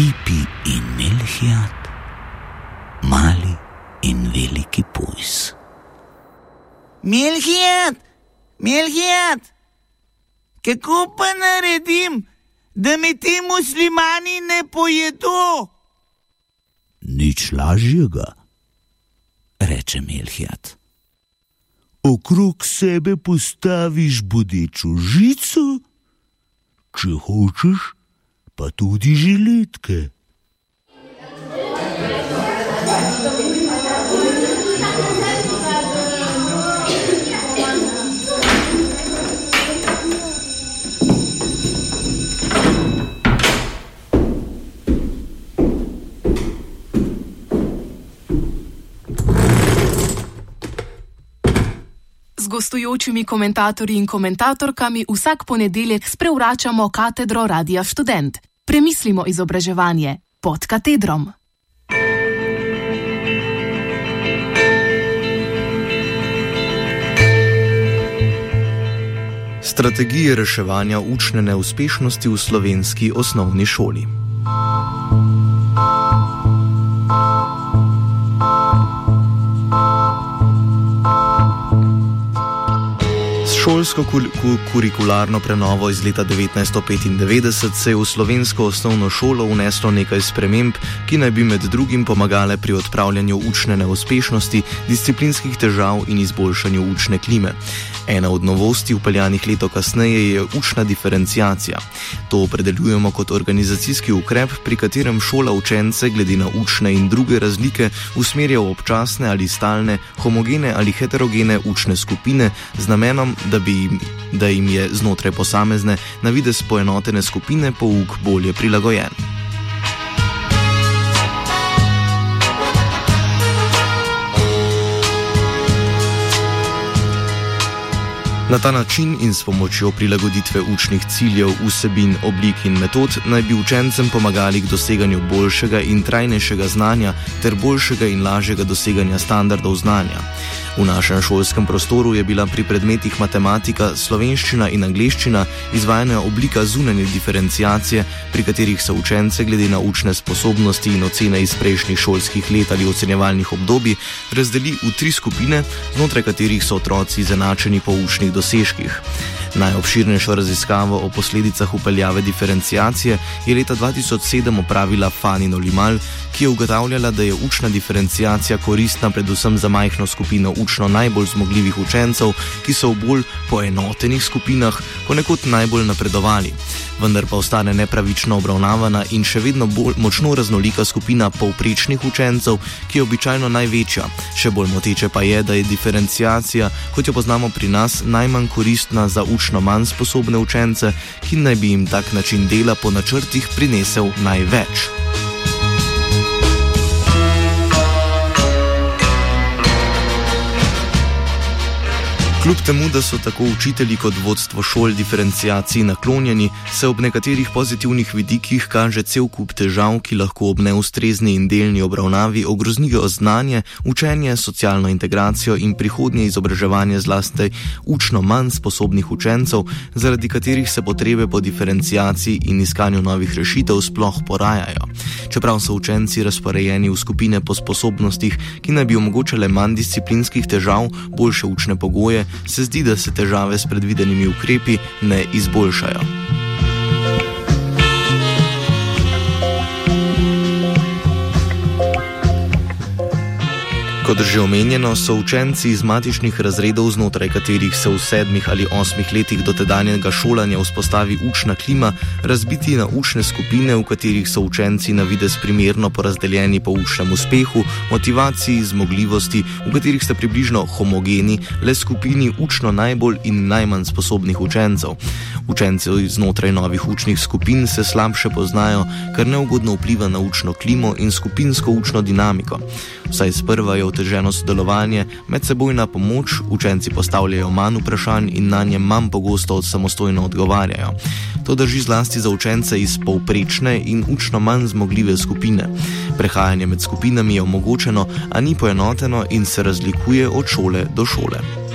Pipi in Milhijat, mali in veliki pujs. Milhijat, Milhijat, kako pa naredim, da me ti muslimani ne pojedo? Nič lažjega, reče Milhijat. Okrog sebe postaviš bodečo žico, če hočeš, pa tudi žiletke. Z gostujočimi komentatorji in komentatorkami vsak ponedeljek sprevračamo katedro Radia Student. Premislimo izobraževanje pod katedrom. Strategije reševanja učne neuspešnosti v slovenski osnovni šoli. Šolsko kurikularno prenovo iz leta 1995 se je v slovensko osnovno šolo uneslo nekaj sprememb, ki naj bi med drugim pomagale pri odpravljanju učne neuspešnosti, disciplinskih težav in izboljšanju učne klime. Ena od novosti upeljanih leto kasneje je učna diferencijacija. To opredeljujemo kot organizacijski ukrep, pri katerem šola učence glede na učne in druge razlike usmerja v občasne ali stalne, homogene ali heterogene učne skupine z namenom, da, bi, da jim je znotraj posamezne, na vides poenotene skupine pouk bolje prilagojen. Na ta način in s pomočjo prilagoditve učnih ciljev, vsebin, oblik in metod naj bi učencem pomagali k doseganju boljšega in trajnejšega znanja ter boljšega in lažjega doseganja standardov znanja. V našem šolskem prostoru je bila pri predmetih matematika, slovenščina in angliščina izvajana oblika zunanje diferencijacije, pri katerih so učence glede na učne sposobnosti in ocene iz prejšnjih šolskih let ali ocenjevalnih obdobij razdeli v tri skupine, znotraj katerih so otroci izenačeni po učnih dosežkih. Najobširnejšo raziskavo o posledicah upeljave diferencijacije je leta 2007 opravila Fanino Limal, ki je ugotavljala, da je učna diferencijacija koristna predvsem za majhno skupino učno najbolj zmogljivih učencev, ki so v bolj poenotenih skupinah ponekod najbolj napredovali vendar pa ostane nepravično obravnavana in še vedno bolj močno raznolika skupina povprečnih učencev, ki je običajno največja. Še bolj moteče pa je, da je diferencijacija, kot jo poznamo pri nas, najmanj koristna za učno manj sposobne učence, ki naj bi jim tak način dela po načrtih prinesel največ. Kljub temu, da so tako učitelji kot vodstvo šol diferencijaciji naklonjeni, se ob nekaterih pozitivnih vidikih kaže cel kup težav, ki lahko ob neustrezni in delni obravnavi ogroznijo znanje, učenje, socialno integracijo in prihodnje izobraževanje zlasti učno manj sposobnih učencev, zaradi katerih se potrebe po diferencijaciji in iskanju novih rešitev sploh porajajo. Čeprav so učenci razporejeni v skupine po sposobnostih, ki naj bi omogočale manj disciplinskih težav, boljše učne pogoje, se zdi, da se težave s predvidenimi ukrepi ne izboljšajo. Kot že omenjeno, so učenci iz matičnih razredov, znotraj katerih se v sedmih ali osmih letih dotedanjega šolanja vzpostavi učna klima, razbiti na učne skupine, v katerih so učenci na vides primerno porazdeljeni po učnem uspehu, motivaciji, zmogljivosti, v katerih sta približno homogeni, le skupini učno najbolj in najmanj sposobnih učencev. Učenci znotraj novih učnih skupin se slabše poznajo, kar neugodno vpliva na učno klimo in skupinsko učno dinamiko. Vsaj sprva je oteženo sodelovanje, medsebojna pomoč, učenci postavljajo manj vprašanj in na nje manj pogosto od samostojno odgovarjajo. To drži zlasti za učence iz povprečne in učno manj zmogljive skupine. Prehajanje med skupinami je omogočeno, a ni poenoteno in se razlikuje od šole do šole.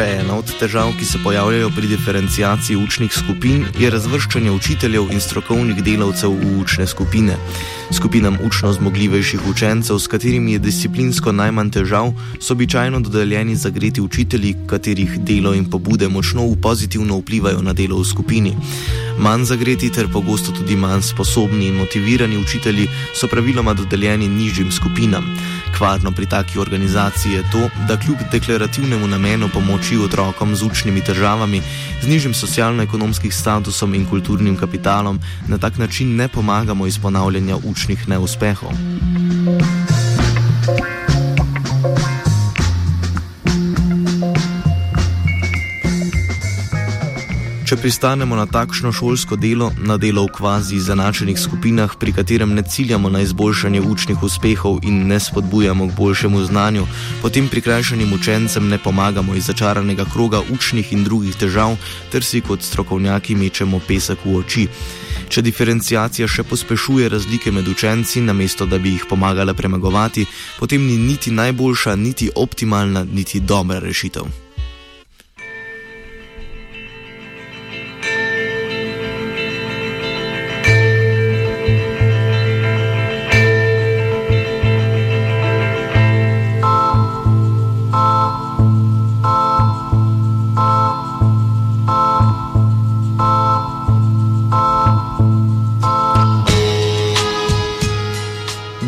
Še ena od težav, ki se pojavljajo pri diferencijaciji učnih skupin, je razvrščanje učiteljev in strokovnih delavcev v učne skupine. Skupinam učno zmogljivejših učencev, s katerimi je disciplinsko najmanj težav, so običajno dodeljeni zagreti učitelji, katerih delo in pobude močno pozitivno vplivajo na delo v skupini. Manj zagreti ter pogosto tudi manj sposobni in motivirani učitelji so praviloma dodeljeni nižjim skupinam. Kvarno pri taki organizaciji je to, da kljub deklarativnemu namenu pomoči otrokom z učnimi težavami, z nižjim socialno-ekonomskim statusom in kulturnim kapitalom, na tak način ne pomagamo izpolnjevanja učnih neuspehov. Če pristanemo na takšno šolsko delo, na delo v kvazi zanačenih skupinah, pri katerem ne ciljamo na izboljšanje učnih uspehov in ne spodbujamo k boljšemu znanju, potem prikrajšanim učencem ne pomagamo iz začaranega kroga učnih in drugih težav, ter si kot strokovnjaki mečemo pesek v oči. Če diferencijacija še pospešuje razlike med učenci, namesto da bi jih pomagala premagovati, potem ni niti najboljša, niti optimalna, niti dobra rešitev.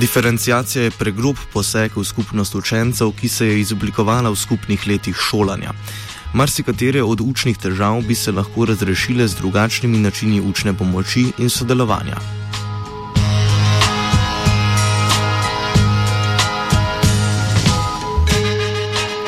Diferencijacija je pregrob poseg v skupnost učencev, ki se je izoblikovala v skupnih letih šolanja. Marsikatere od učnih težav bi se lahko razrešile z drugačnimi načini učne pomoči in sodelovanja.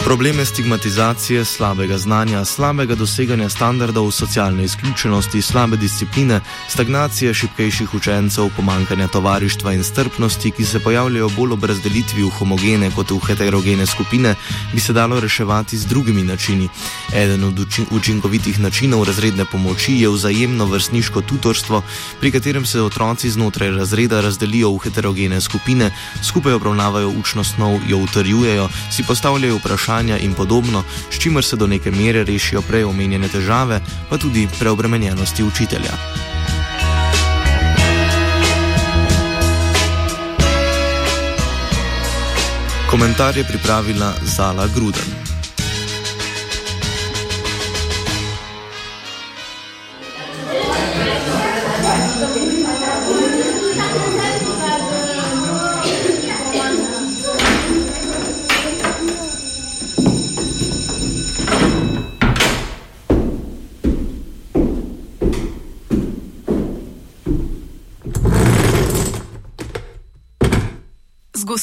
Probleme stigmatizacije, slabega znanja, slabega doseganja standardov, socialne izključenosti, slabe discipline, stagnacije šipkejših učencev, pomankanja tovarištva in strpnosti, ki se pojavljajo bolj ob razdelitvi v homogene kot v heterogene skupine, bi se dalo reševati z drugimi načini. Eden od učinkovitih načinov razredne pomoči je vzajemno vrstniško tutorstvo, pri katerem se otroci znotraj razreda razdelijo v heterogene skupine, skupaj obravnavajo učno snov, jo utrjujejo, si postavljajo vprašanje, vprašanja in podobno, s čimer se do neke mere rešijo prej omenjene težave, pa tudi preobremenjenosti učitelja. Komentar je pripravila Zala Gruden.